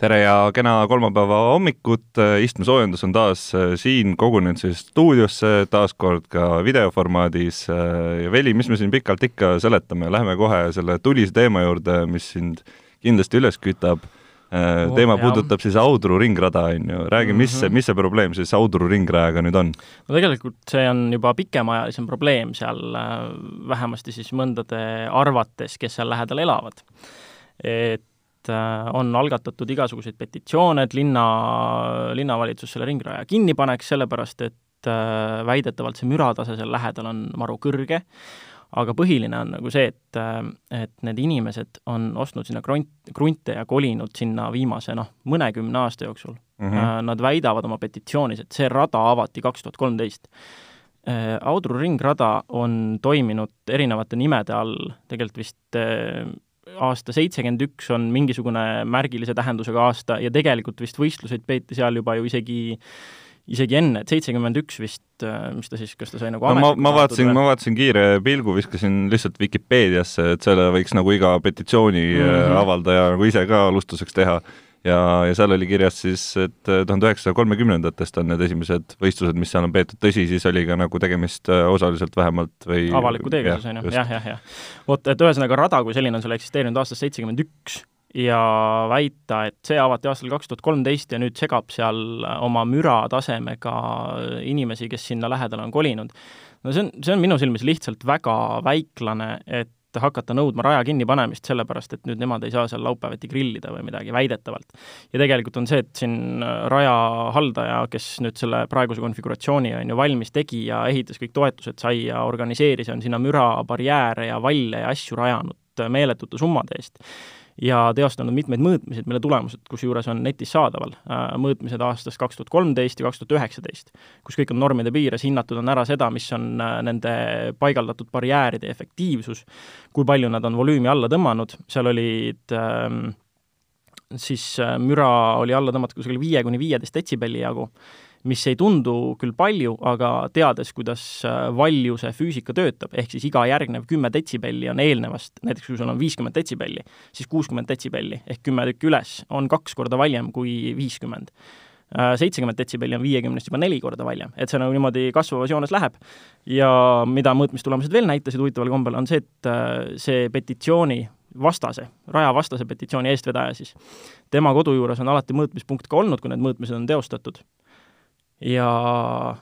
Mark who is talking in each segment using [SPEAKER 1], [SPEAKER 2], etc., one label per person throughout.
[SPEAKER 1] tere ja kena kolmapäeva hommikut, istmesoojendus on taas äh, siin kogunenud siis stuudiosse, taas kord ka videoformaadis. Äh, ja Veli, mis me siin pikalt ikka seletame, läheme kohe selle tulise teema juurde, mis sind kindlasti üles kütab. Äh, oh, teema jah. puudutab siis Audru ringrada, on ju, räägi, mis mm, -hmm. mis see probleem siis Audru ringrajaga nüüd on?
[SPEAKER 2] no tegelikult see on juba pikemaajalisem probleem seal, vähemasti siis mõndade arvates, kes seal lähedal elavad. et et äh, on algatatud igasuguseid petitsioone, et linna, linnavalitsus selle ringraja kinni paneks, sellepärast et äh, väidetavalt see müratase seal lähedal on maru kõrge, aga põhiline on nagu see, et, äh, et need inimesed on ostnud sinna krunt, krunte ja kolinud sinna viimase noh, mõnekümne aasta jooksul mm. -hmm. Nad väidavad oma petitsioonis, et see rada avati kaks tuhat kolmteist. Audru ringrada on toiminud erinevate nimede all, tegelikult vist aasta seitsekümmend üks on mingisugune märgilise tähendusega aasta ja tegelikult vist võistluseid peeti seal juba ju isegi isegi enne, et seitsekümmend üks vist, äh, mis ta siis, kas ta sai nagu
[SPEAKER 1] no ma, ma vaatasin, ma vaatasin kiire pilgu, viskasin lihtsalt Vikipeediasse, et selle võiks nagu iga petitsiooni mm -hmm. avaldaja nagu ise ka alustuseks teha ja, ja seal oli kirjas siis, et äh, tuhande üheksasaja kolmekümnendatest on need esimesed võistlused, mis seal on peetud, tõsi, siis oli ka nagu tegemist äh, osaliselt vähemalt või
[SPEAKER 2] avaliku teega siis, on ju, jah, jah, jah. vot, et ühesõnaga rada kui selline on seal eksisteerinud aastast seitsekümmend üks ja väita, et see avati aastal kaks tuhat kolmteist ja nüüd segab seal oma müratasemega inimesi, kes sinna lähedale on kolinud, no see on, see on minu silmis lihtsalt väga väiklane, et hakata nõudma raja kinnipanemist, sellepärast et nüüd nemad ei saa seal laupäeviti grillida või midagi, väidetavalt. ja tegelikult on see, et siin äh, raja haldaja, kes nüüd selle praeguse konfiguratsiooni on ju valmis tegi ja ehitas kõik toetused sai ja organiseeris, on sinna mürabarjääre ja valle ja asju rajanud meeletute summade eest ja teostanud mitmeid mõõtmiseid, mille tulemused kusjuures on netis saadaval. Äh, mõõtmised aastast kaks tuhat kolmteist ja kaks tuhat üheksateist, kus kõik on normide piires, hinnatud on ära seda, mis on äh, nende paigaldatud barjääride efektiivsus, kui palju nad on volüümi alla tõmmanud, seal olid ähm, siis äh, müra oli alla tõmmatud kusagil viie kuni viieteist detsibelli jagu mis ei tundu küll palju, aga teades, kuidas äh, valjuse füüsika töötab, ehk siis iga järgnev kümme detsibelli on eelnevast, näiteks kui sul on viiskümmend detsibelli, siis kuuskümmend detsibelli ehk kümme tükki üles on kaks korda valjem kui viiskümmend äh, seitsekümmend detsibelli on viiekümnest juba neli korda valjem, et see nagu niimoodi kasvavas joones läheb. ja mida mõõtmistulemused veel näitasid huvitaval kombel, on see, et äh, see petitsiooni vastase, raja vastase petitsiooni eestvedaja siis, tema kodu juures on alati mõõtmispunkt ka olnud, kui need mõõtmised on teostatud ja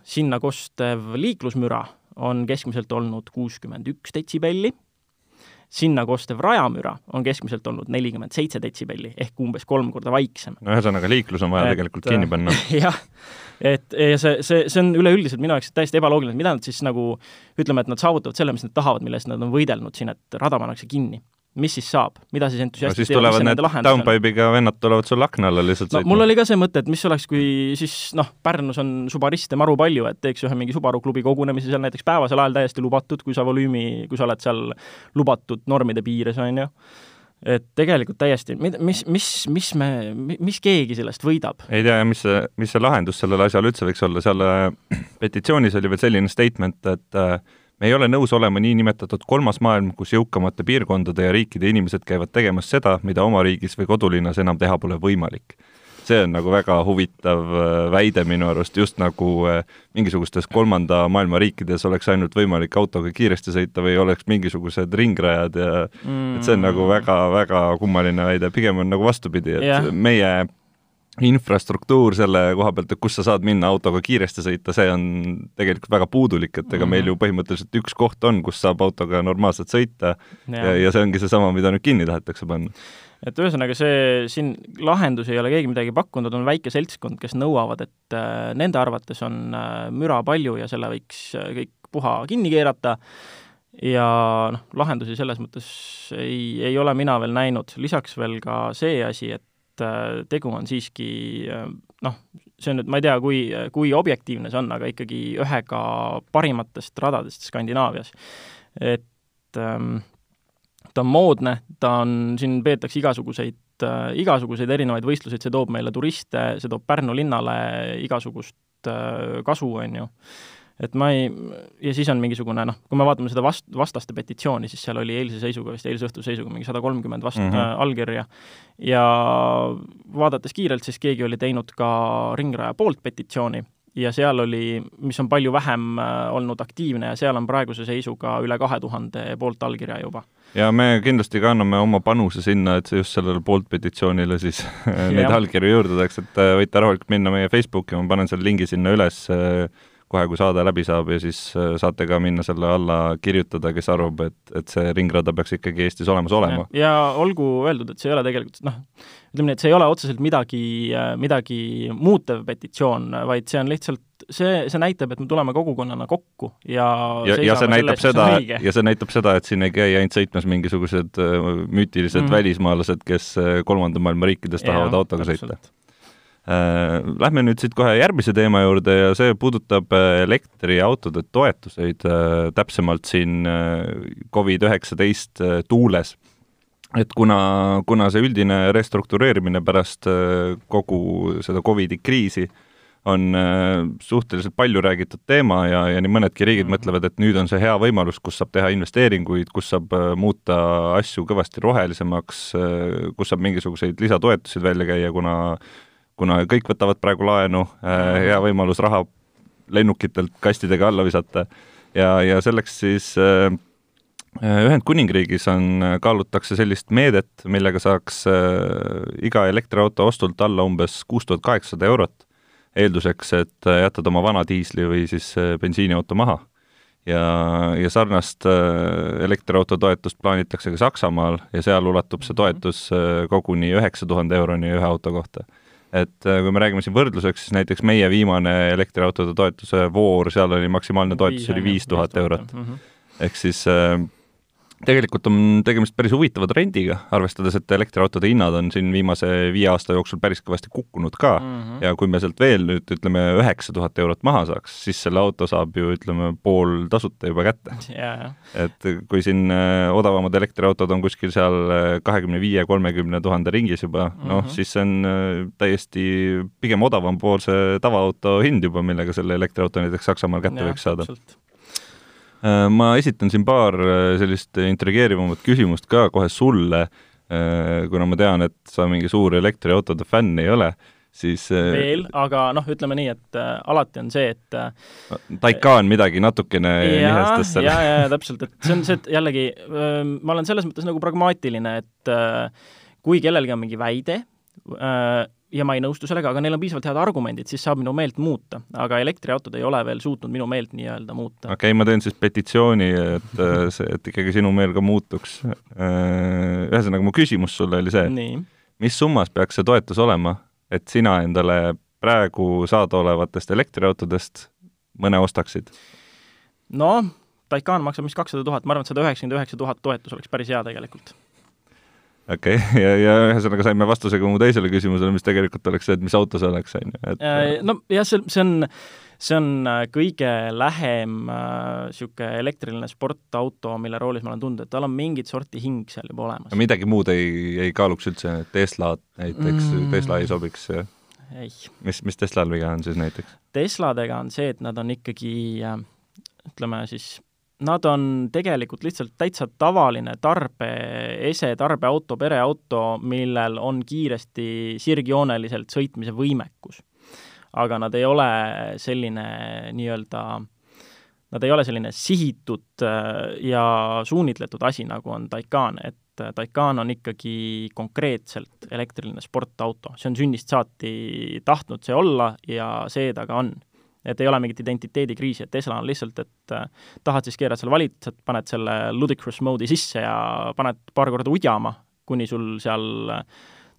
[SPEAKER 2] sinna kostev liiklusmüra on keskmiselt olnud kuuskümmend üks detsibelli, sinna kostev rajamüra on keskmiselt olnud nelikümmend seitse detsibelli ehk umbes kolm korda vaiksem.
[SPEAKER 1] no ühesõnaga, liiklus on vaja et, tegelikult kinni panna.
[SPEAKER 2] jah, et ja see, see, see on üleüldiselt minu jaoks täiesti ebaloogiline, mida nad siis nagu ütleme, et nad saavutavad selle, mis nad tahavad, mille eest nad on võidelnud siin, et rada pannakse kinni mis siis saab, mida siis entusiastid
[SPEAKER 1] no, siis tulevad need downpipe'iga vennad tulevad sul akna alla lihtsalt
[SPEAKER 2] no, sõitma. mul oli ka see mõte, et mis oleks, kui siis noh, Pärnus on subariste maru palju, et teeks ühe mingi Subaru klubi kogunemise seal näiteks päevasel ajal täiesti lubatud, kui sa volüümi, kui sa oled seal lubatud normide piires, on ju et tegelikult täiesti, mis, mis, mis me, mis keegi sellest võidab?
[SPEAKER 1] ei tea, mis see, mis see lahendus sellele asjale üldse võiks olla, seal petitsioonis oli veel selline statement, et äh, me ei ole nõus olema niinimetatud kolmas maailm, kus jõukamate piirkondade ja riikide inimesed käivad tegemas seda, mida oma riigis või kodulinnas enam teha pole võimalik. see on nagu väga huvitav äh, väide minu arust, just nagu äh, mingisugustes kolmanda maailma riikides oleks ainult võimalik autoga kiiresti sõita või oleks mingisugused ringrajad ja mm. et see on nagu väga-väga kummaline väide, pigem on nagu vastupidi, et yeah. meie infrastruktuur selle koha pealt, et kus sa saad minna autoga kiiresti sõita, see on tegelikult väga puudulik, et ega meil ju põhimõtteliselt üks koht on, kus saab autoga normaalselt sõita ja, ja, ja see ongi seesama, mida nüüd kinni tahetakse panna.
[SPEAKER 2] et ühesõnaga, see siin lahendusi ei ole keegi midagi pakkunud, on väike seltskond, kes nõuavad, et äh, nende arvates on äh, müra palju ja selle võiks äh, kõik puha kinni keerata. Ja noh, lahendusi selles mõttes ei, ei ole mina veel näinud, lisaks veel ka see asi, et et äh, tegu on siiski äh, noh, see on nüüd, ma ei tea, kui, kui objektiivne see on, aga ikkagi ühega parimatest radadest Skandinaavias. et ähm, ta on moodne, ta on, siin peetakse igasuguseid äh,, igasuguseid erinevaid võistluseid, see toob meile turiste, see toob Pärnu linnale igasugust äh, kasu, on ju et ma ei, ja siis on mingisugune noh, kui me vaatame seda vast-, vastaste petitsiooni, siis seal oli eilse seisuga vist, eilse õhtuse seisuga mingi sada kolmkümmend vast- mm, -hmm. allkirja, ja vaadates kiirelt, siis keegi oli teinud ka Ringraja poolt petitsiooni ja seal oli, mis on palju vähem äh, olnud aktiivne ja seal on praeguse seisuga üle kahe tuhande poolt allkirja juba.
[SPEAKER 1] ja me kindlasti ka anname oma panuse sinna, et just sellele poolt petitsioonile siis neid allkirju juurde saaks, et äh, võite rahulikult minna meie Facebooki, ma panen selle lingi sinna üles äh, kohe, kui saade läbi saab ja siis äh, saate ka minna selle alla kirjutada, kes arvab, et, et see ringrada peaks ikkagi Eestis olemas olema.
[SPEAKER 2] ja olgu öeldud, et see ei ole tegelikult noh, ütleme nii, et see ei ole otseselt midagi, äh, midagi muutev petitsioon, vaid see on lihtsalt see, see näitab, et me tuleme kogukonnana kokku ja
[SPEAKER 1] ja, ja see näitab seda, ja see näitab seda, et siin ei käi ainult sõitmas mingisugused äh, müütilised mm. välismaalased, kes kolmanda maailma riikides tahavad autoga sõita. Äh, lähme nüüd siit kohe järgmise teema juurde ja see puudutab äh, elektriautode toetuseid, äh, täpsemalt siin Covid-19 tuules. et kuna, kuna see üldine restruktureerimine pärast kogu seda Covidi kriisi on suhteliselt palju räägitud teema ja, ja nii mõnedki riigid -hmm. mõtlevad, et nüüd on see hea võimalus, kus saab teha investeeringuid, kus saab muuta asju kõvasti rohelisemaks, kus saab mingisuguseid lisatoetusi välja käia, kuna kuna kõik võtavad praegu laenu, äh, hea võimalus raha lennukitelt kastidega alla visata. Ja, ja selleks siis äh, Ühendkuningriigis on, kaalutakse sellist meedet, millega saaks äh, iga elektriauto ostult alla umbes kuus tuhat kaheksasada eurot, eelduseks, et jätad oma vana diisli või siis bensiiniauto maha. ja, ja sarnast elektriauto toetust plaanitakse ka Saksamaal ja seal ulatub see toetus koguni üheksa tuhande euroni ühe auto kohta et äh, kui me räägime siin võrdluseks, siis näiteks meie viimane elektriautode toetuse voor, seal oli maksimaalne toetus oli viis tuhat eurot mm. -hmm. ehk siis äh, tegelikult on tegemist päris huvitava trendiga, arvestades, et elektriautode hinnad on siin viimase viie aasta jooksul päris kõvasti kukkunud ka. Mm -hmm. ja kui me sealt veel nüüd ütleme üheksa tuhat eurot maha saaks, siis selle auto saab ju ütleme pool tasuta juba kätte.
[SPEAKER 2] Yeah..
[SPEAKER 1] et kui siin äh, odavamad elektriautod on kuskil seal äh, kahekümne viie, kolmekümne tuhande ringis juba mm, -hmm. noh, siis see on äh, täiesti pigem odavam pool see tavaauto hind juba, millega selle elektriauto näiteks Saksamaal kätte ja, võiks saada. täpselt ma esitan siin paar äh, sellist intrigeerivamat küsimust ka kohe sulle, äh, kuna ma tean, et sa mingi suur elektriautode fänn ei ole, siis
[SPEAKER 2] veel, aga noh, ütleme nii, et äh, alati on see, et
[SPEAKER 1] Taycan midagi natukene nihestas
[SPEAKER 2] seal. ja, ja, ja täpselt, et see on see, et jällegi äh, ma olen selles mõttes nagu pragmaatiline, et äh, kui kellelgi on mingi väide äh,, ja ma ei nõustu sellega, aga neil on piisavalt head argumendid, siis saab minu meelt muuta. aga elektriautod ei ole veel suutnud minu meelt nii-öelda muuta.
[SPEAKER 1] okei okay,, ma teen siis petitsiooni, et äh, see, et ikkagi sinu meel ka muutuks. Äh, ühesõnaga, mu küsimus sulle oli see, mis summas peaks see toetus olema, et sina endale praegu saadaolevatest elektriautodest mõne ostaksid?
[SPEAKER 2] noh, Taycan maksab vist kakssada tuhat, ma arvan, et sada üheksakümmend üheksa tuhat toetus oleks päris hea tegelikult
[SPEAKER 1] okei okay., ja, ja ühesõnaga saime vastuse ka mu teisele küsimusele, mis tegelikult oleks see, et mis auto see oleks, on ju, et
[SPEAKER 2] äh, no jah, see, see on, see on äh, kõige lähem niisugune äh, elektriline sportauto, mille roolis ma olen tundnud, et tal on mingit sorti hing seal juba olemas.
[SPEAKER 1] midagi muud ei, ei kaaluks üldse, Tesla näiteks mm., Tesla ei sobiks?
[SPEAKER 2] ei.
[SPEAKER 1] mis, mis Teslal viga on siis näiteks?
[SPEAKER 2] Tesladega on see, et nad on ikkagi ütleme siis nad on tegelikult lihtsalt täitsa tavaline tarbeese, tarbeauto, pereauto, millel on kiiresti sirgjooneliselt sõitmise võimekus. aga nad ei ole selline nii-öelda, nad ei ole selline sihitud äh, ja suunitletud asi, nagu on Taycan, et Taycan on ikkagi konkreetselt elektriline sportauto, see on sünnist saati tahtnud see olla ja see ta ka on et ei ole mingit identiteedikriisi, et Tesla on lihtsalt, et äh, tahad siis keerad selle valitsed, paned selle ludicrous mode'i sisse ja paned paar korda udjama, kuni sul seal äh,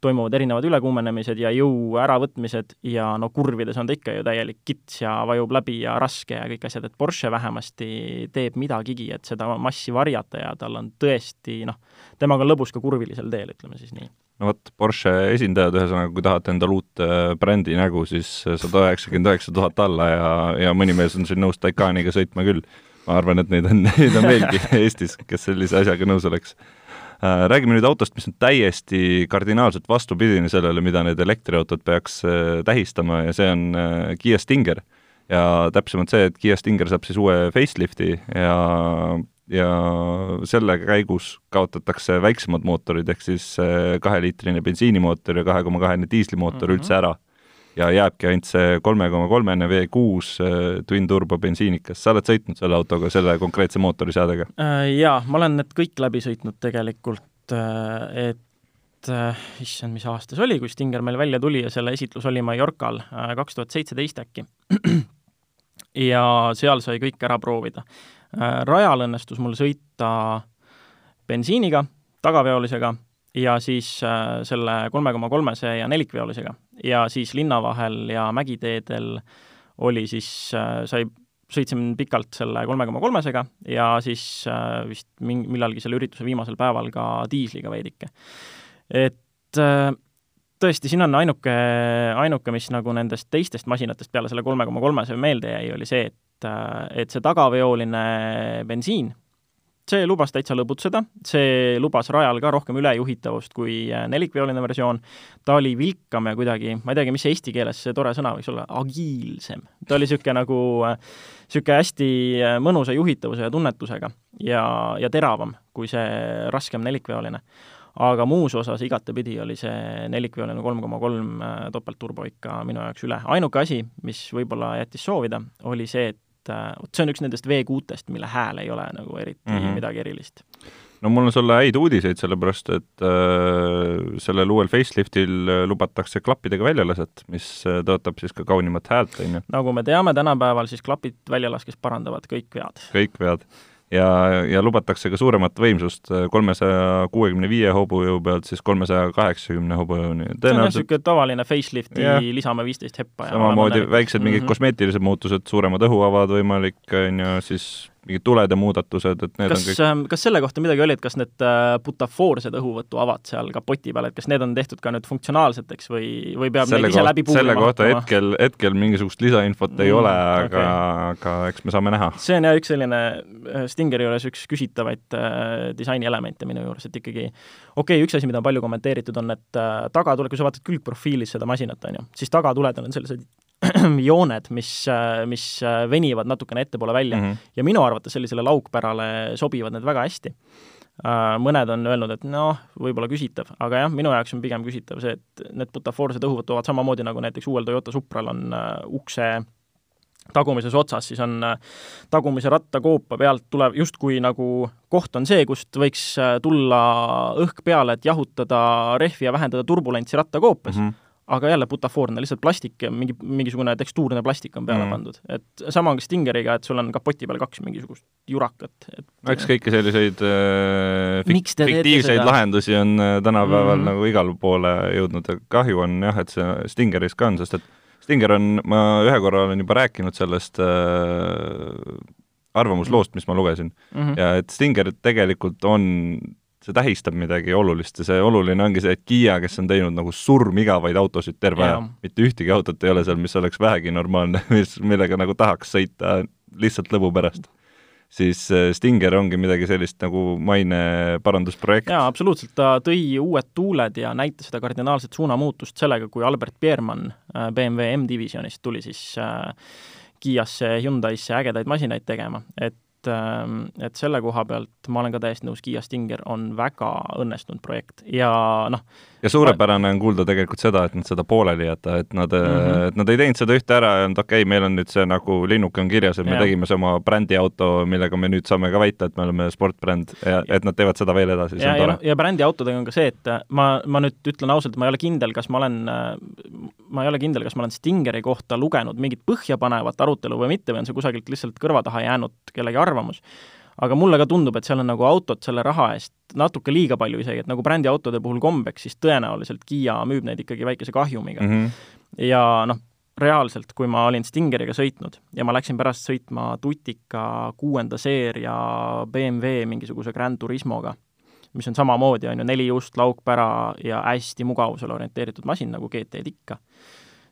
[SPEAKER 2] toimuvad erinevad ülekuumenemised ja jõu äravõtmised ja no kurvides on ta ikka ju täielik kits ja vajub läbi ja raske ja kõik asjad, et Porsche vähemasti teeb midagigi, et seda massi varjata ja tal on tõesti noh, temaga on lõbus ka kurvilisel teel, ütleme siis nii
[SPEAKER 1] no vot, Porsche esindajad, ühesõnaga, kui tahate endale uut äh, brändi nägu, siis sada üheksakümmend üheksa tuhat alla ja, ja mõni mees on siin nõus Taycaniga sõitma küll. ma arvan, et neid on, neid on veelgi Eestis, kes sellise asjaga nõus oleks äh, räägime nüüd autost, mis on täiesti kardinaalselt vastupidine sellele, mida need elektriautod peaks äh, tähistama ja see on Kiia Stinger. ja täpsemalt see, et Kiia Stinger saab siis uue facelifti ja ja selle käigus kaotatakse väiksemad mootorid, ehk siis kaheliitrine bensiinimootor ja kahe koma kahene diislimootor mm -hmm. üldse ära. ja jääbki ainult see kolme koma kolmene V6 twin turbo bensiinikas, sa oled sõitnud selle autoga, selle konkreetse mootoriseadega?
[SPEAKER 2] Äh, jaa, ma olen need kõik läbi sõitnud tegelikult, äh, et äh, issand, mis aasta see oli, kui Stinger meil välja tuli ja selle esitlus oli Mallorcal, kaks tuhat seitseteist äkki. ja seal sai kõik ära proovida rajal õnnestus mul sõita bensiiniga, tagaveolisega ja siis äh, selle kolme koma kolmese ja nelikveolisega. ja siis linna vahel ja mägiteedel oli siis äh,, sai, sõitsin pikalt selle kolme koma kolmesega ja siis äh, vist ming-, millalgi selle ürituse viimasel päeval ka diisliga veidike. et äh, tõesti, siin on ainuke, ainuke, mis nagu nendest teistest masinatest peale selle kolme koma kolmese meelde jäi, oli see, et et, et see tagaveoline bensiin, see lubas täitsa lõbutseda, see lubas rajal ka rohkem ülejuhitavust kui äh, nelikveoline versioon, ta oli vilkam ja kuidagi, ma ei teagi, mis see eesti keeles see tore sõna võiks olla, agiilsem. ta oli niisugune nagu, niisugune äh, hästi äh, mõnusa juhitavuse ja tunnetusega ja, ja teravam kui see raskem nelikveoline aga muus osas igatepidi oli see nelikveoline kolm koma kolm topeltturbo ikka minu jaoks üle. ainuke asi, mis võib-olla jättis soovida, oli see, et äh, vot see on üks nendest V6-test, mille hääl ei ole nagu eriti mm -hmm. midagi erilist.
[SPEAKER 1] no mul on sulle häid uudiseid, sellepärast et äh, sellel uuel faceliftil äh, lubatakse klappidega väljalaset, mis äh, tõotab siis ka kaunimat häält, on ju.
[SPEAKER 2] nagu me teame, tänapäeval siis klapid väljalaskes parandavad kõik vead.
[SPEAKER 1] kõik vead ja, ja lubatakse ka suuremat võimsust, kolmesaja kuuekümne viie hobujõu pealt siis kolmesaja kaheksakümne hobujõuni.
[SPEAKER 2] see on niisugune tavaline facelifti yeah. lisame viisteist heppa.
[SPEAKER 1] samamoodi väiksed mingid mm -hmm. kosmeetilised muutused, suuremad õhuavad võimalik, on ju, siis mingid tulede muudatused, et need
[SPEAKER 2] kas,
[SPEAKER 1] on kõik
[SPEAKER 2] ähm, kas selle kohta midagi oli, et kas need äh, butafoorsed õhuvõtuavad seal kapoti peal, et kas need on tehtud ka nüüd funktsionaalseteks või, või peab selle neid ise läbi puurima
[SPEAKER 1] selle kohta hakkama? hetkel, hetkel mingisugust lisainfot mm, ei ole, aga okay., aga eks me saame näha.
[SPEAKER 2] see on jah üks selline äh, Stingeri juures üks küsitavaid äh, disainielemente minu juures, et ikkagi okei okay,, üks asi, mida on palju kommenteeritud, on, et äh, tagatule, kui sa vaatad külgprofiilis seda masinat, on ju, siis tagatuled on sellised jooned, mis, mis venivad natukene ettepoole välja mm -hmm. ja minu arvates sellisele laukpärale sobivad need väga hästi. Äh, mõned on öelnud, et noh, võib-olla küsitav, aga jah, minu jaoks on pigem küsitav see, et need butafoorsed õhuvõtuvad samamoodi nagu näiteks uuel Toyota Supral on uh, ukse tagumises otsas, siis on uh, tagumise rattakoopa pealt tulev justkui nagu koht on see, kust võiks tulla õhk peale, et jahutada rehvi ja vähendada turbulentsi rattakoopes mm. -hmm aga jälle butafoorne, lihtsalt plastik, mingi, mingisugune tekstuurne plastik on peale mm. pandud. et sama on ka Stingeriga, et sul on kapoti peal kaks mingisugust jurakat, et
[SPEAKER 1] eks kõiki selliseid äh, fik fiktiivseid lahendusi on äh, tänapäeval mm. nagu igale poole jõudnud ja kahju on jah, et see Stingeris ka on, sest et Stinger on, ma ühe korra olen juba rääkinud sellest äh, arvamusloost, mis ma lugesin mm, -hmm. ja et Stinger tegelikult on see tähistab midagi olulist ja see oluline ongi see, et Kiia, kes on teinud nagu surmigavaid autosid terve aja, mitte ühtegi autot ei ole seal, mis oleks vähegi normaalne, mis, millega nagu tahaks sõita lihtsalt lõbu pärast. Siis äh, Stinger ongi midagi sellist nagu maineparandusprojekt.
[SPEAKER 2] jaa, absoluutselt, ta tõi uued tuuled ja näitas seda kardinaalset suunamuutust sellega, kui Albert Biermann äh, BMW M-divisjonist tuli siis äh, Kiiasse, Hyundai'sse ägedaid masinaid tegema, et ähm, et selle koha pealt ma olen ka täiesti nõus, Kiia Stinger on väga õnnestunud projekt ja noh,
[SPEAKER 1] ja suurepärane on kuulda tegelikult seda, et nad seda pooleli ei jäta, et nad mm, -hmm. et nad ei teinud seda ühte ära ja öelnud, okei okay,, meil on nüüd see nagu linnuke on kirjas, et me ja. tegime see oma brändiauto, millega me nüüd saame ka väita, et me oleme sportbränd ja et nad teevad seda veel edasi, see
[SPEAKER 2] ja,
[SPEAKER 1] on tore.
[SPEAKER 2] ja, ja brändiautodega on ka see, et ma, ma nüüd ütlen ausalt, ma ei ole kindel, kas ma olen, ma ei ole kindel, kas ma olen Stingeri kohta lugenud mingit põhjapanevat arutelu või mitte või on see kusagilt lihtsalt kõrva taha jäänud kellegi arvamus aga mulle ka tundub, et seal on nagu autot selle raha eest natuke liiga palju isegi, et nagu brändiautode puhul kombeks, siis tõenäoliselt Kiia müüb neid ikkagi väikese kahjumiga mm. -hmm. ja noh, reaalselt, kui ma olin Stingeriga sõitnud ja ma läksin pärast sõitma tutika kuuenda seeria BMW mingisuguse Grand Turismoga, mis on samamoodi, on ju, neli ust, laukpära ja hästi mugavusele orienteeritud masin, nagu GT-d ikka,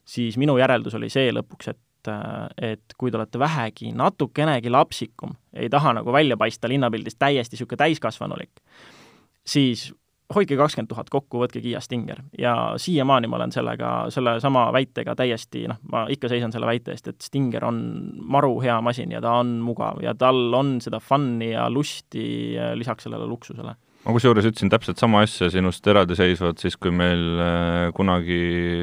[SPEAKER 2] siis minu järeldus oli see lõpuks, et et kui te olete vähegi natukenegi lapsikum, ei taha nagu välja paista linnapildis täiesti niisugune täiskasvanulik, siis hoidke kakskümmend tuhat kokku, võtke Kiia Stinger. ja siiamaani ma olen sellega, sellesama väitega täiesti, noh, ma ikka seisan selle väite eest, et Stinger on maru hea masin ja ta on mugav ja tal on seda fun'i ja lusti lisaks sellele luksusele
[SPEAKER 1] ma kusjuures ütlesin täpselt sama asja sinust eraldiseisvalt siis, kui meil äh, kunagi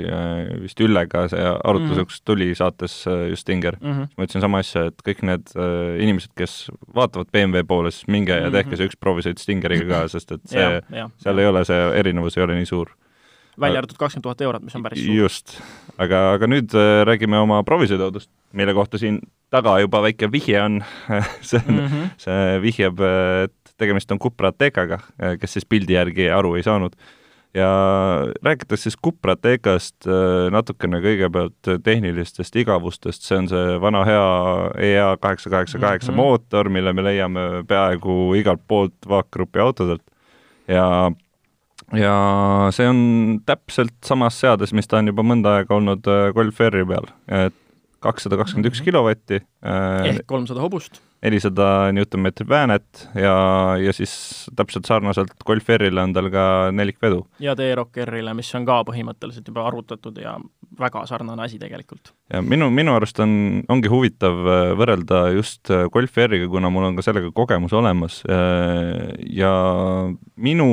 [SPEAKER 1] äh, vist Üllega see arutluseks mm -hmm. tuli saates äh, just Stinger mm, -hmm. ma ütlesin sama asja, et kõik need inimesed, kes vaatavad BMW poole, siis minge ja tehke see üks proovisõit Stingeriga ka, sest et see, seal ei ole see erinevus ei ole nii suur
[SPEAKER 2] välja arvatud kakskümmend tuhat eurot, mis on päris suur.
[SPEAKER 1] just, aga, aga nüüd räägime oma proovisõiduautust, mille kohta siin taga juba väike vihje on see on mm, -hmm. see vihjab, et tegemist on Cupra Atecaga, äh, kes siis pildi järgi aru ei saanud. ja rääkides siis Cupra Atecast äh, natukene kõigepealt tehnilistest igavustest, see on see vana hea EA kaheksa kaheksa kaheksa mhm. mootor, mille me leiame peaaegu igalt poolt vaakgrupi autodelt ja ja see on täpselt samas seades, mis ta on juba mõnda aega olnud äh, Golf R-i peal, et kakssada kakskümmend üks mhm. kilovatti.
[SPEAKER 2] ehk kolmsada hobust
[SPEAKER 1] nelisada Newton-meetrit väänet ja, ja siis täpselt sarnaselt Golf R-ile on tal ka nelikvedu.
[SPEAKER 2] ja T-Rock R-ile, mis on ka põhimõtteliselt juba arvutatud ja väga sarnane asi tegelikult.
[SPEAKER 1] ja minu, minu arust on, ongi huvitav äh, võrrelda just äh, Golf R-iga, kuna mul on ka sellega kogemus olemas äh, ja minu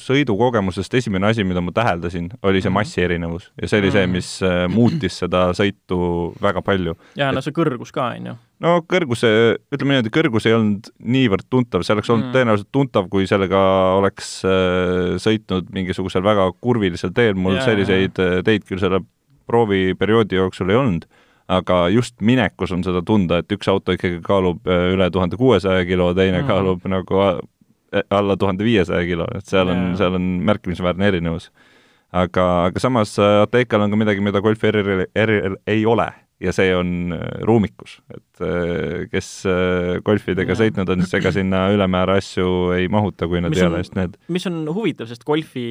[SPEAKER 1] sõidukogemusest esimene asi, mida ma täheldasin, oli see mhm. massi erinevus ja see oli see, mhm. mis muutis seda sõitu väga palju.
[SPEAKER 2] ja no see kõrgus ka, on ju
[SPEAKER 1] no kõrguse, ütleme niimoodi, kõrgus ei olnud niivõrd tuntav, see oleks olnud mm. tõenäoliselt tuntav, kui sellega oleks äh, sõitnud mingisugusel väga kurvilisel teel, mul yeah. selliseid äh, teid küll selle prooviperioodi jooksul ei olnud, aga just minekus on seda tunda, et üks auto ikkagi kaalub äh, üle tuhande kuuesaja kilo, teine mm. kaalub nagu äh, alla tuhande viiesaja kilo, et seal on yeah., seal on märkimisväärne erinevus. aga, aga samas äh, Ateekal on ka midagi, mida Golf R-il, R-il ei ole ja see on äh, ruumikus, et äh, kes äh, golfidega sõitnud on, siis ega sinna ülemäära asju ei mahuta, kui nad mis ei on, ole just need.
[SPEAKER 2] mis on huvitav, sest golfi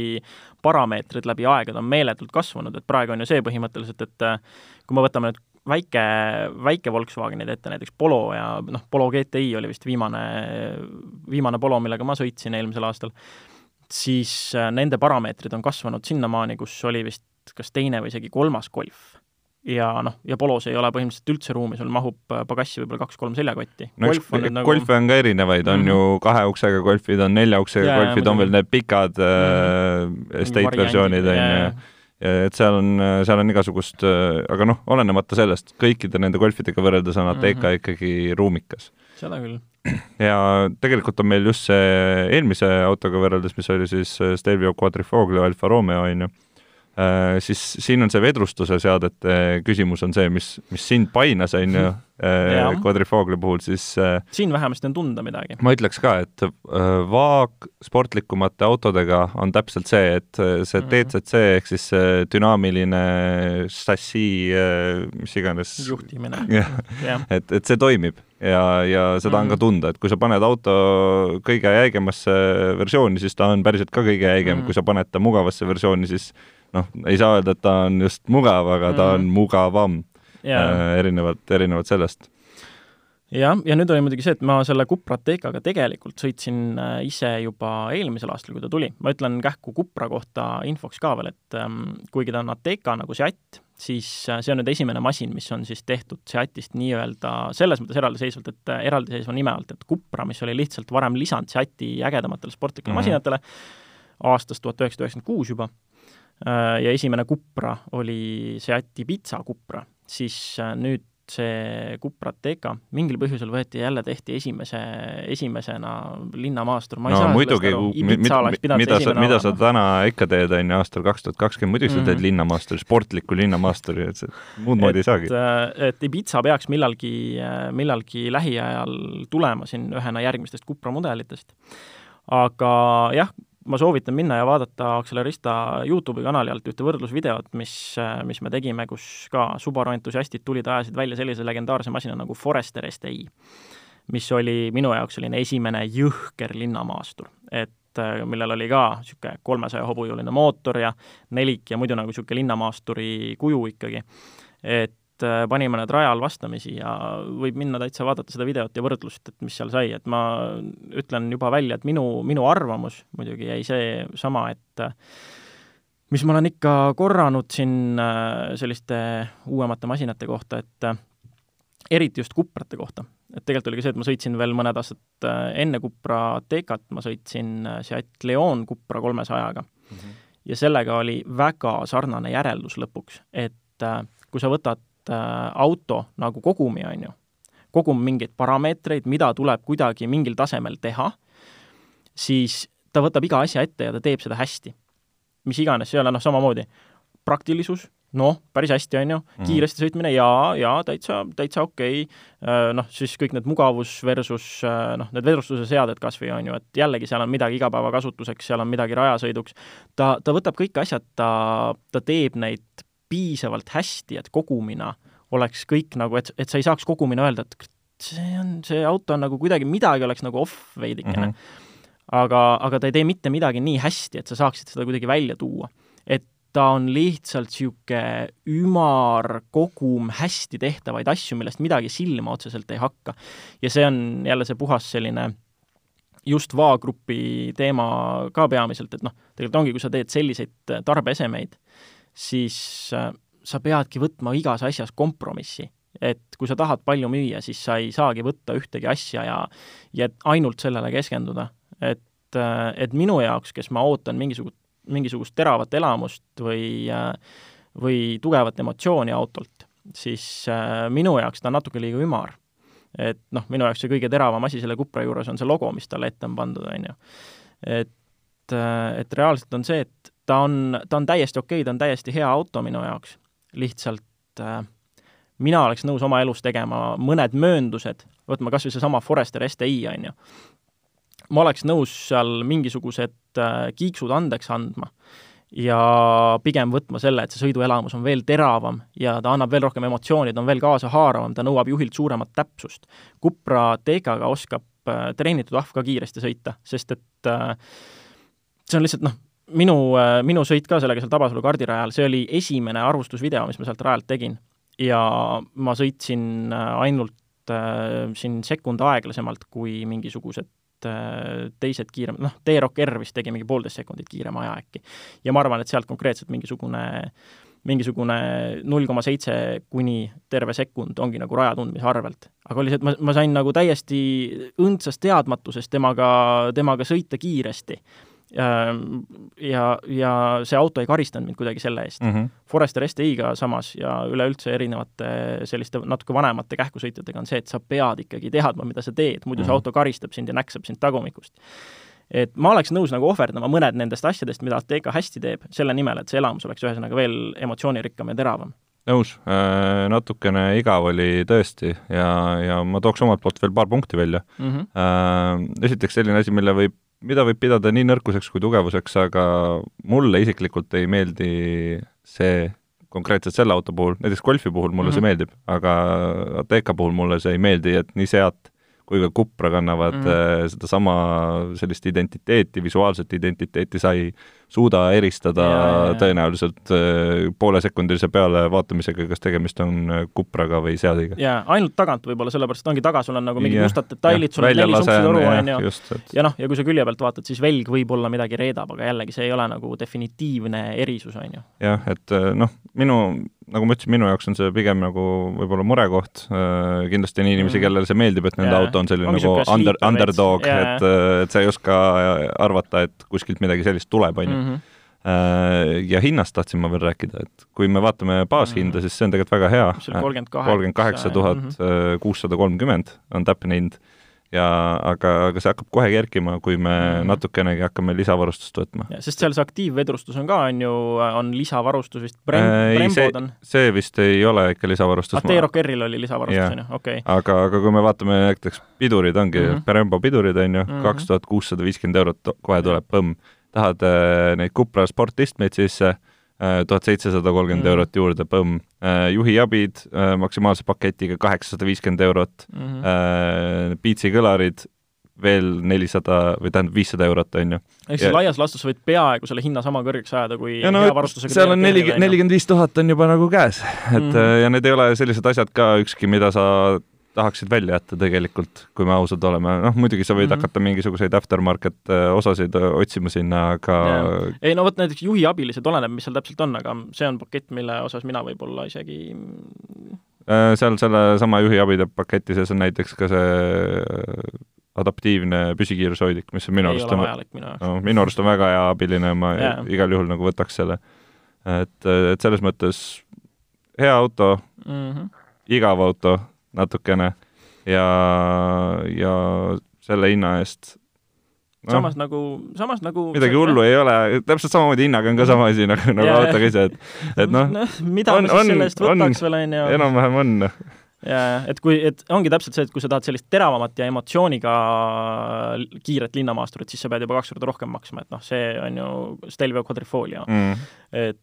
[SPEAKER 2] parameetrid läbi aegade on meeletult kasvanud, et praegu on ju see põhimõtteliselt, et kui me võtame nüüd väike, väike Volkswagenid ette, näiteks Polo ja noh, Polo GTI oli vist viimane, viimane Polo, millega ma sõitsin eelmisel aastal, siis nende parameetrid on kasvanud sinnamaani, kus oli vist kas teine või isegi kolmas Golf ja noh, ja Polos ei ole põhimõtteliselt üldse ruumi, sul mahub äh, pagassi võib-olla kaks-kolm seljakotti.
[SPEAKER 1] no eks golfe on, nagu... on ka erinevaid, on mm -hmm. ju kahe uksega golfid, on nelja uksega ja, golfid, on veel need pikad mm -hmm. estate versioonid, on ju, et seal on, seal on igasugust, äh, aga noh, olenemata sellest, kõikide nende golfidega võrreldes on Ateca mm -hmm. ikkagi ruumikas.
[SPEAKER 2] seda küll.
[SPEAKER 1] ja tegelikult on meil just see eelmise autoga võrreldes, mis oli siis Stelvio Quadrifoglio Alfa Romeo, on ju siis siin on see vedrustuse seadete küsimus on see, mis, mis sind painas, on ju, äh, Quadrifogle puhul, siis äh,
[SPEAKER 2] siin vähemasti on tunda midagi.
[SPEAKER 1] ma ütleks ka, et vaag sportlikumate autodega on täpselt see, et see mhm. DCC ehk siis dünaamiline šassi, mis iganes
[SPEAKER 2] juhtimine.
[SPEAKER 1] et, et see toimib ja, ja seda mm on ka mhm. tunda, et kui sa paned auto kõige jäigemasse versiooni, siis ta on päriselt ka kõige jäigem mm, kui sa paned ta mugavasse versiooni, siis noh, ei saa öelda, et ta on just mugav, aga ta on mhm. mugavam yeah. äh, erinevalt, erinevalt sellest
[SPEAKER 2] jah, ja nüüd oli muidugi see, et ma selle Cupra Atecaga tegelikult sõitsin äh, ise juba eelmisel aastal, kui ta tuli. ma ütlen kähku Cupra kohta infoks ka veel, et ähm, kuigi ta on Ateca nagu Seat, siis äh, see on nüüd esimene masin, mis on siis tehtud Seatist nii-öelda selles mõttes eraldiseisvalt, et äh, eraldiseisva nime alt, et Cupra, mis oli lihtsalt varem lisand Seati ägedamatele sportlikele mm -hmm. masinatele, aastast tuhat üheksasada üheksakümmend kuus juba, ja esimene Cupra oli Seati Pizza Cupra, siis äh, nüüd see Cupra Ateca mingil põhjusel võeti jälle, tehti esimese, esimesena linnamaastur,
[SPEAKER 1] ma ei no, saa muidugi, mida, mida sa, mida sa täna ikka teed, on ju, aastal kaks tuhat kakskümmend, muidugi sa teed mhm. linnamaasturi, sportliku linnamaasturi, et muud moodi ei saagi.
[SPEAKER 2] Äh, et Ibiza peaks millalgi, millalgi lähiajal tulema siin ühena järgmistest Cupra mudelitest. aga jah, ma soovitan minna ja vaadata Accelerista Youtube'i kanali alt ühte võrdlusvideot, mis, mis me tegime, kus ka Subaru entusiastid tulid, ajasid välja sellise legendaarse masina nagu Forester STi, mis oli minu jaoks selline esimene jõhker linnamaastur. et millel oli ka niisugune kolmesaja hobujõuline mootor ja nelik ja muidu nagu niisugune linnamaasturi kuju ikkagi. et panime need rajal vastamisi ja võib minna täitsa vaadata seda videot ja võrdlust, et mis seal sai, et ma ütlen juba välja, et minu, minu arvamus muidugi jäi seesama, et mis ma olen ikka korranud siin selliste uuemate masinate kohta, et eriti just kuprate kohta. et tegelikult oli ka see, et ma sõitsin veel mõned aastad äh, enne Cupra Decat, ma sõitsin äh, Seat Leon Cupra kolmesajaga mm. -hmm. ja sellega oli väga sarnane järeldus lõpuks, et äh, kui sa võtad auto nagu kogumi, on ju, kogum mingeid parameetreid, mida tuleb kuidagi mingil tasemel teha, siis ta võtab iga asja ette ja ta teeb seda hästi. mis iganes, see ei ole noh, samamoodi praktilisus, noh, päris hästi, on ju, mhm. kiiresti sõitmine jaa, jaa, täitsa, täitsa okei okay., äh, noh, siis kõik need mugavus versus äh, noh, need vedrustuse seaded kas või on ju, et jällegi seal on midagi igapäevakasutuseks, seal on midagi rajasõiduks, ta, ta võtab kõik asjad, ta, ta teeb neid piisavalt hästi, et kogumina oleks kõik nagu, et, et sa ei saaks kogumina öelda, et see on, see auto on nagu kuidagi, midagi oleks nagu off veidikene mm. -hmm. aga, aga ta ei tee mitte midagi nii hästi, et sa saaksid seda kuidagi välja tuua. et ta on lihtsalt niisugune ümar kogum hästi tehtavaid asju, millest midagi silma otseselt ei hakka. ja see on jälle see puhas selline just vaagrupi teema ka peamiselt, et noh, tegelikult ongi, kui sa teed selliseid tarbeesemeid, siis äh, sa peadki võtma igas asjas kompromissi. et kui sa tahad palju müüa, siis sa ei saagi võtta ühtegi asja ja, ja ainult sellele keskenduda. et, äh, et minu jaoks, kes ma ootan mingisugust mingisugust teravat elamust või, või tugevat emotsiooni autolt, siis äh, minu jaoks ta on natuke liiga ümar. et noh, minu jaoks see kõige teravam asi selle Cupra juures on see logo, mis talle ette on pandud, on ju. et, äh, et reaalselt on see, et ta on, ta on täiesti okei okay,, ta on täiesti hea auto minu jaoks, lihtsalt äh, mina oleks nõus oma elus tegema mõned mööndused, võtma kas või seesama Forester STi, on ju, ma oleks nõus seal mingisugused äh, kiiksud andeks andma ja pigem võtma selle, et see sõiduelamus on veel teravam ja ta annab veel rohkem emotsiooni, ta on veel kaasahaaravam, ta nõuab juhilt suuremat täpsust. Cupra Tegaga oskab äh, treenitud ahv ka kiiresti sõita, sest et äh, see on lihtsalt noh, minu, minu sõit ka sellega seal Tabasalu kardirajal, see oli esimene arvustusvideo, mis ma sealt rajalt tegin. ja ma sõitsin ainult äh, siin sekund aeglasemalt kui mingisugused Äh, teised kiirem, noh, T-Rock R vist tegi mingi poolteist sekundit kiirema aja äkki. ja ma arvan, et sealt konkreetselt mingisugune mingisugune null koma seitse kuni terve sekund ongi nagu raja tundmise arvelt. aga oli see, et ma, ma sain nagu täiesti õndsast teadmatusest temaga, temaga sõita kiiresti ja, ja see auto ei karistanud mind kuidagi selle eest mm. -hmm. Forester STi-ga samas ja üleüldse erinevate selliste natuke vanemate kähkusõitjatega on see, et sa pead ikkagi teadma, mida sa teed, muidu mm -hmm. see mhm. auto karistab sind ja näksab sind tagumikust. et ma oleks nõus nagu ohverdama mõned nendest asjadest, mida Altega hästi teeb, selle nimel, et see elamus oleks ühesõnaga veel emotsioonirikkam ja teravam
[SPEAKER 1] nõus, äh, natukene igav oli tõesti ja, ja ma tooks omalt poolt veel paar punkti välja mm. -hmm. Esiteks selline asi, mille võib mida võib pidada nii nõrkuseks kui tugevuseks, aga mulle isiklikult ei meeldi see konkreetselt selle auto puhul, näiteks Golfi puhul mulle mm -hmm. see mhm. meeldib, aga Ateca puhul mulle see ei meeldi, et nii Seat kui ka Cupra kannavad mm -hmm. sedasama sellist identiteeti, visuaalset identiteeti, sa ei suuda eristada ja, ja, tõenäoliselt äh, poolesekundilise pealevaatamisega, kas tegemist on äh, Cupraga või Seadiga.
[SPEAKER 2] jaa, ainult tagant võib-olla, sellepärast ongi taga, sul on nagu mingid mustad detailid, sul on neli sunksitoru, on ju, et... ja noh, ja kui sa külje pealt vaatad, siis velg võib-olla midagi reedab, aga jällegi, see ei ole nagu definitiivne erisus, on ju.
[SPEAKER 1] jah, et noh, minu nagu ma ütlesin, minu jaoks on see pigem nagu võib-olla murekoht äh,, kindlasti on inimesi mm., kellele see meeldib, et nende yeah. auto on selline on nagu under, underdog yeah., et, äh, et sa ei oska arvata, et kuskilt midagi sellist tuleb, on ju. Mhm. Äh, ja hinnast tahtsin ma veel rääkida, et kui me vaatame baashinda, mhm. siis see on tegelikult väga hea. kolmkümmend kaheksa tuhat mhm. kuussada kolmkümmend on täpne hind ja aga, aga see hakkab kohe kerkima, kui me mm. natukenegi hakkame lisavarustust võtma.
[SPEAKER 2] sest seal see aktiivvedrustus on ka, on ju, on lisavarustus vist, Brem-, äh, Brembod on?
[SPEAKER 1] see vist ei ole ikka lisavarustus.
[SPEAKER 2] Ateero Kerril oli lisavarustus, on ju, okei okay..
[SPEAKER 1] aga, aga kui me vaatame näiteks pidurid, ongi mm -hmm. Brembo pidurid, on ju, mhm. kaks tuhat kuussada viiskümmend eurot kohe tuleb, põmm. Tahad äh, neid Cupra sportistmeid sisse äh,, tuhat seitsesada kolmkümmend mm. eurot juurde, põmm. Äh, juhiabid maksimaalse paketiga kaheksasada viiskümmend eurot mm, -hmm. Beatsi kõlarid veel nelisada või tähendab viissada eurot, on ju.
[SPEAKER 2] ehk siis laias laastus võid peaaegu selle hinna sama kõrgeks ajada, kui
[SPEAKER 1] ja no, hea varustusega seal on nelikümmend, nelikümmend viis tuhat on juba nagu käes, et mm -hmm. ja need ei ole sellised asjad ka ükski, mida sa tahaksid välja jätta tegelikult, kui me ausad oleme, noh muidugi sa võid mm -hmm. hakata mingisuguseid aftermarket äh, osasid äh, otsima sinna, aga
[SPEAKER 2] ja. ei no vot näiteks juhiabilised, oleneb, mis seal täpselt on, aga see on pakett, mille osas mina võib-olla isegi
[SPEAKER 1] äh, seal sellesama juhiabide paketi sees on näiteks ka see adaptiivne püsikiirushoidlik, mis on minu arust on, no, minu arust on väga hea abiline, ma yeah. igal juhul nagu võtaks selle. et, et selles mõttes hea auto mm, -hmm. igav auto natukene. Ja, ja selle hinna eest
[SPEAKER 2] no, samas nagu, samas nagu
[SPEAKER 1] midagi hullu ei ole, täpselt samamoodi hinnaga on ka sama asi nagu, nagu autoga ise, et et noh. No,
[SPEAKER 2] mida on, me siis selle eest võtaks veel, on ju.
[SPEAKER 1] enam-vähem on.
[SPEAKER 2] jaa, et kui, et ongi täpselt see, et kui sa tahad sellist teravamat ja emotsiooniga kiiret linnamaasturit, siis sa pead juba kaks korda rohkem maksma, et noh, see on ju Stelvio Quadrifoglio mm.. et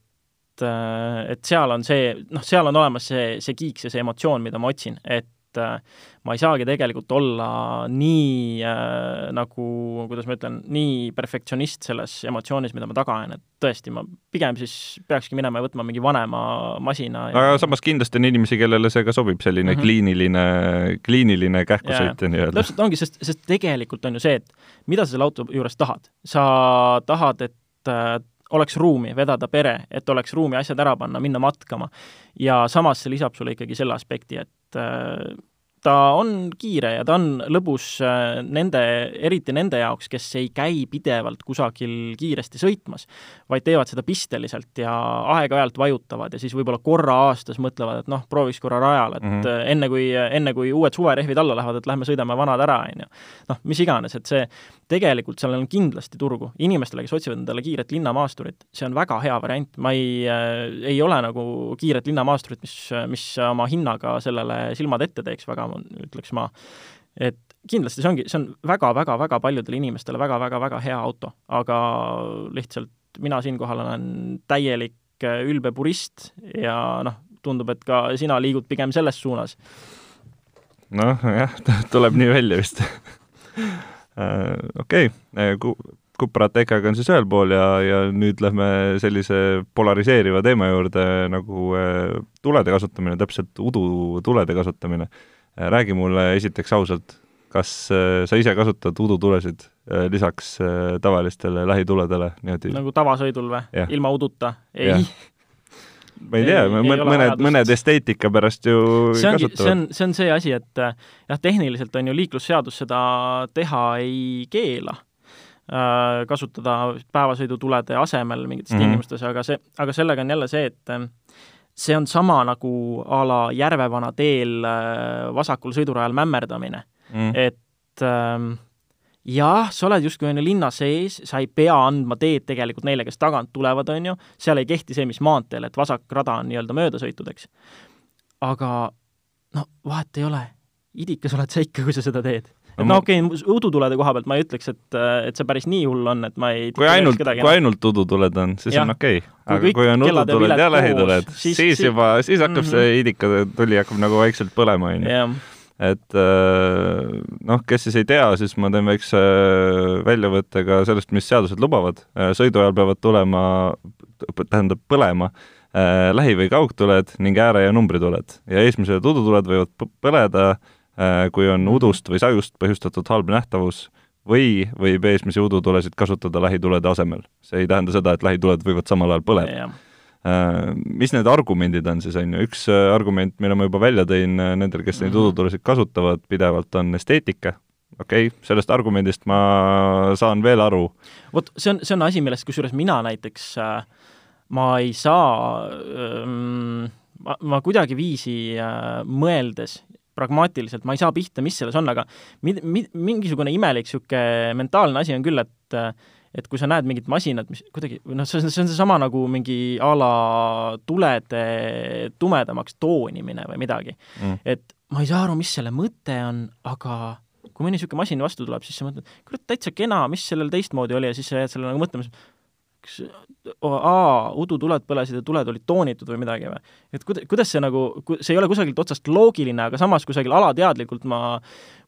[SPEAKER 2] et seal on see, noh, seal on olemas see, see kiiks ja see emotsioon, mida ma otsin, et äh, ma ei saagi tegelikult olla nii äh, nagu, kuidas ma ütlen, nii perfektsionist selles emotsioonis, mida ma taga ajan, et tõesti, ma pigem siis peakski minema ja võtma mingi vanema masina
[SPEAKER 1] ja... aga samas kindlasti on inimesi, kellele see ka sobib, selline mm -hmm. kliiniline, kliiniline kähkusõit ja nii-öelda.
[SPEAKER 2] täpselt ongi, sest, sest tegelikult on ju see, et mida sa selle auto juures tahad. sa tahad, et äh, oleks ruumi vedada pere, et oleks ruumi asjad ära panna, minna matkama. ja samas see lisab sulle ikkagi selle aspekti, et äh, ta on kiire ja ta on lõbus äh, nende, eriti nende jaoks, kes ei käi pidevalt kusagil kiiresti sõitmas, vaid teevad seda pisteliselt ja aeg-ajalt vajutavad ja siis võib-olla korra aastas mõtlevad, et noh, prooviks korra rajal, et mm -hmm. enne kui, enne kui uued suverehvid alla lähevad, et lähme sõidame vanad ära, on ju. noh, mis iganes, et see, tegelikult seal on kindlasti turgu. inimestele, kes otsivad endale kiiret linnamaasturit, see on väga hea variant, ma ei äh,, ei ole nagu kiiret linnamaasturit, mis, mis oma hinnaga sellele silmad ette teeks väga ütleks ma, et kindlasti see ongi, see on väga-väga-väga paljudele inimestele väga-väga-väga hea auto, aga lihtsalt mina siinkohal olen täielik äh, ülbe purist ja noh, tundub, et ka sina liigud pigem selles suunas.
[SPEAKER 1] noh, jah, tuleb nii välja vist äh, okei okay., äh, Cupra Atecaga on siis ühel pool ja, ja nüüd lähme sellise polariseeriva teema juurde nagu tulede kasutamine, täpselt udutulede kasutamine räägi mulle esiteks ausalt, kas äh, sa ise kasutad udutulesid äh, lisaks äh, tavalistele lähituledele niimoodi?
[SPEAKER 2] nagu tavasõidul või? ilma uduta? ei.
[SPEAKER 1] ma ei tea, mõned, mõned esteetika pärast ju
[SPEAKER 2] see ongi, see on, see on see asi, et jah, tehniliselt on ju liiklusseadus seda teha ei keela kasutada päevasõidutulede asemel mingites mm -hmm. tingimustes, aga see, aga sellega on jälle see, et see on sama nagu a la Järvevana teel äh, vasakul sõidurajal mämmerdamine. Mm.. et ähm, jah, sa oled justkui on ju linna sees, sa ei pea andma teed tegelikult neile, kes tagant tulevad, on ju, seal ei kehti see, mis maanteel, et vasak rada on nii-öelda möödasõitudeks. aga no vahet ei ole, idikas oled sa ikka, kui sa seda teed et no okei okay,, udutulede koha pealt ma ei ütleks, et, et see päris nii hull on, et ma ei
[SPEAKER 1] kui ainult, kui ainult udutuled on, siis ja. on okei okay.. aga kui on udutuled ja, lähituled, siis, siis, juba, siis hakkab mm -hmm. see idika tuli hakkab nagu vaikselt põlema, on ju. et äh, noh, kes siis ei tea, siis ma teen väikse väljavõtte ka sellest, mis seadused lubavad. Äh, sõidu ajal peavad tulema, tähendab põlema äh, lähi- või kaugtuled ning ääre- ja numbrituled ja esimesed udutuled võivad põleda Äh, kui on udust või sajust põhjustatud halb nähtavus või võib eesmisi udutulesid kasutada lähitulede asemel. see ei tähenda seda, et lähituled võivad samal ajal põleda. Äh, mis need argumendid on siis, on ju, üks äh, argument, mille ma juba välja tõin nendel, kes neid mhm. udutulesid kasutavad pidevalt, on esteetika, okei okay,, sellest argumendist ma saan veel aru.
[SPEAKER 2] vot see on, see on asi, millest kusjuures mina näiteks äh, ma ei saa ähm, ma, ma kuidagiviisi äh, mõeldes pragmaatiliselt ma ei saa pihta, mis selles on, aga mid-, mid-, mingisugune imelik niisugune mentaalne asi on küll, et et kui sa näed mingit masinat, mis kuidagi, noh, see on, see on seesama nagu mingi a la tulede tumedamaks toonimine või midagi. Mm.. et ma ei saa aru, mis selle mõte on, aga kui mõni niisugune masin vastu tuleb, siis sa mõtled, kurat, täitsa kena, mis sellel teistmoodi oli ja siis sa jääd selle nagu mõtlema, kas aa, udutuled põlesid ja tuled olid toonitud või midagi või? et kuida-, kuidas see nagu, see ei ole kusagilt otsast loogiline, aga samas kusagil alateadlikult ma,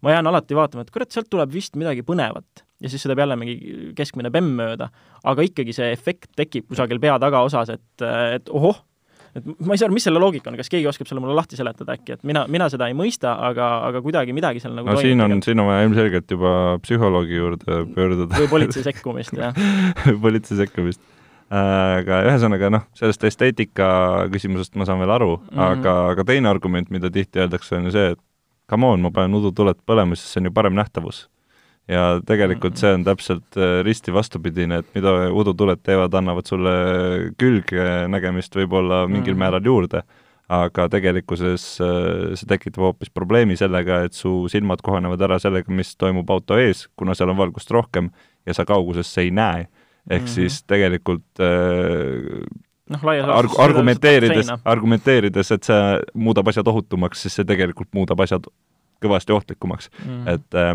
[SPEAKER 2] ma jään alati vaatama, et kurat, sealt tuleb vist midagi põnevat. ja siis see teeb jälle mingi keskmine bemm mööda. aga ikkagi see efekt tekib kusagil pea tagaosas, et, et ohoh, et ma ei saa aru, mis selle loogika on, kas keegi oskab selle mulle lahti seletada äkki, et mina, mina seda ei mõista, aga, aga kuidagi midagi seal nagu
[SPEAKER 1] no siin on, siin on vaja ilmselgelt juba psühholoogi juurde pöörduda.
[SPEAKER 2] või politsei sekkumist, jah
[SPEAKER 1] politsei sekkumist aga ühesõnaga noh, sellest esteetika küsimusest ma saan veel aru mm, -hmm. aga, aga teine argument, mida tihti öeldakse, on ju see, et come on, ma panen udutuled põlema, siis see on ju parem nähtavus. Ja tegelikult see on täpselt äh, risti vastupidine, et mida udutuled teevad, annavad sulle külgnägemist võib-olla mingil mm määral juurde, aga tegelikkuses äh, see tekitab hoopis probleemi sellega, et su silmad kohanevad ära sellega, mis toimub auto ees, kuna seal on valgust rohkem ja sa kaugusesse ei näe ehk mm -hmm. siis tegelikult äh,
[SPEAKER 2] noh, laias
[SPEAKER 1] arg-, argumenteerides, argumenteerides, et see muudab asjad ohutumaks, siis see tegelikult muudab asjad kõvasti ohtlikumaks mm. -hmm. et äh,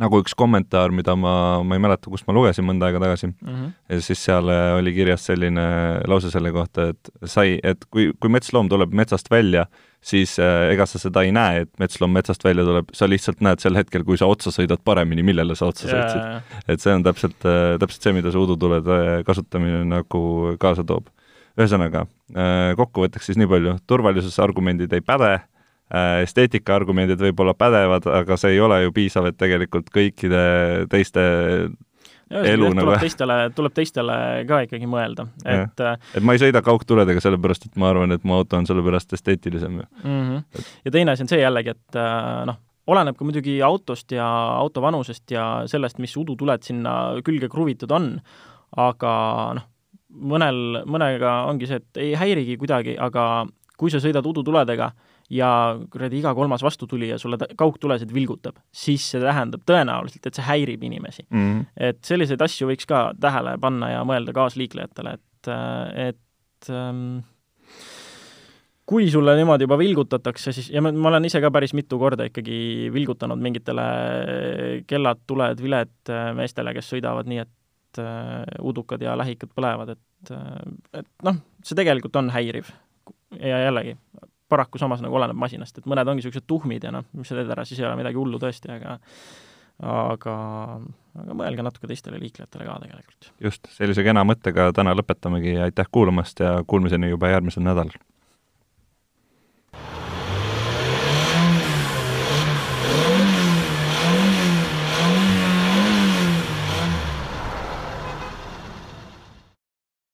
[SPEAKER 1] nagu üks kommentaar, mida ma, ma ei mäleta, kust ma lugesin mõnda aega tagasi mm, -hmm. ja siis seal äh, oli kirjas selline lause selle kohta, et sai, et kui, kui metsloom tuleb metsast välja, siis äh, ega sa seda ei näe, et metsloom metsast välja tuleb, sa lihtsalt näed sel hetkel, kui sa otsa sõidad paremini, millele sa otsa yeah. sõitsid. et see on täpselt äh,, täpselt see, mida see udutulede kasutamine nagu kaasa toob. ühesõnaga äh,, kokkuvõtteks siis nii palju, turvalisuse argumendid ei päde äh,, esteetika argumendid võib-olla pädevad, aga see ei ole ju piisav, et tegelikult kõikide teiste elu
[SPEAKER 2] nagu tuleb teistele, tuleb teistele ka ikkagi mõelda, et
[SPEAKER 1] äh, et ma ei sõida kaugtuledega sellepärast, et ma arvan, et mu auto on sellepärast esteetilisem
[SPEAKER 2] mm. -hmm. ja teine asi on see jällegi, et äh, noh, oleneb ka muidugi autost ja auto vanusest ja sellest, mis udutuled sinna külge kruvitud on, aga noh, mõnel, mõnega ongi see, et ei häirigi kuidagi, aga kui sa sõidad udutuledega, ja kuradi iga kolmas vastutulija sulle kaugtulesid vilgutab, siis see tähendab tõenäoliselt, et see häirib inimesi mm. -hmm. et selliseid asju võiks ka tähele panna ja mõelda kaasliiklejatele, et, et ähm, kui sulle niimoodi juba vilgutatakse, siis, ja ma, ma olen ise ka päris mitu korda ikkagi vilgutanud mingitele kellad, tuled, viled äh, meestele, kes sõidavad nii, et äh, udukad ja lähikad põlevad, et, äh, et noh, see tegelikult on häiriv. ja jällegi, paraku samas nagu oleneb masinast, et mõned ongi niisugused tuhmid ja noh, mis sa teed ära, siis ei ole midagi hullu tõesti, aga aga, aga mõelge natuke teistele liiklejatele ka tegelikult.
[SPEAKER 1] just, sellise kena mõttega täna lõpetamegi, aitäh kuulamast ja kuulmiseni juba järgmisel nädalal!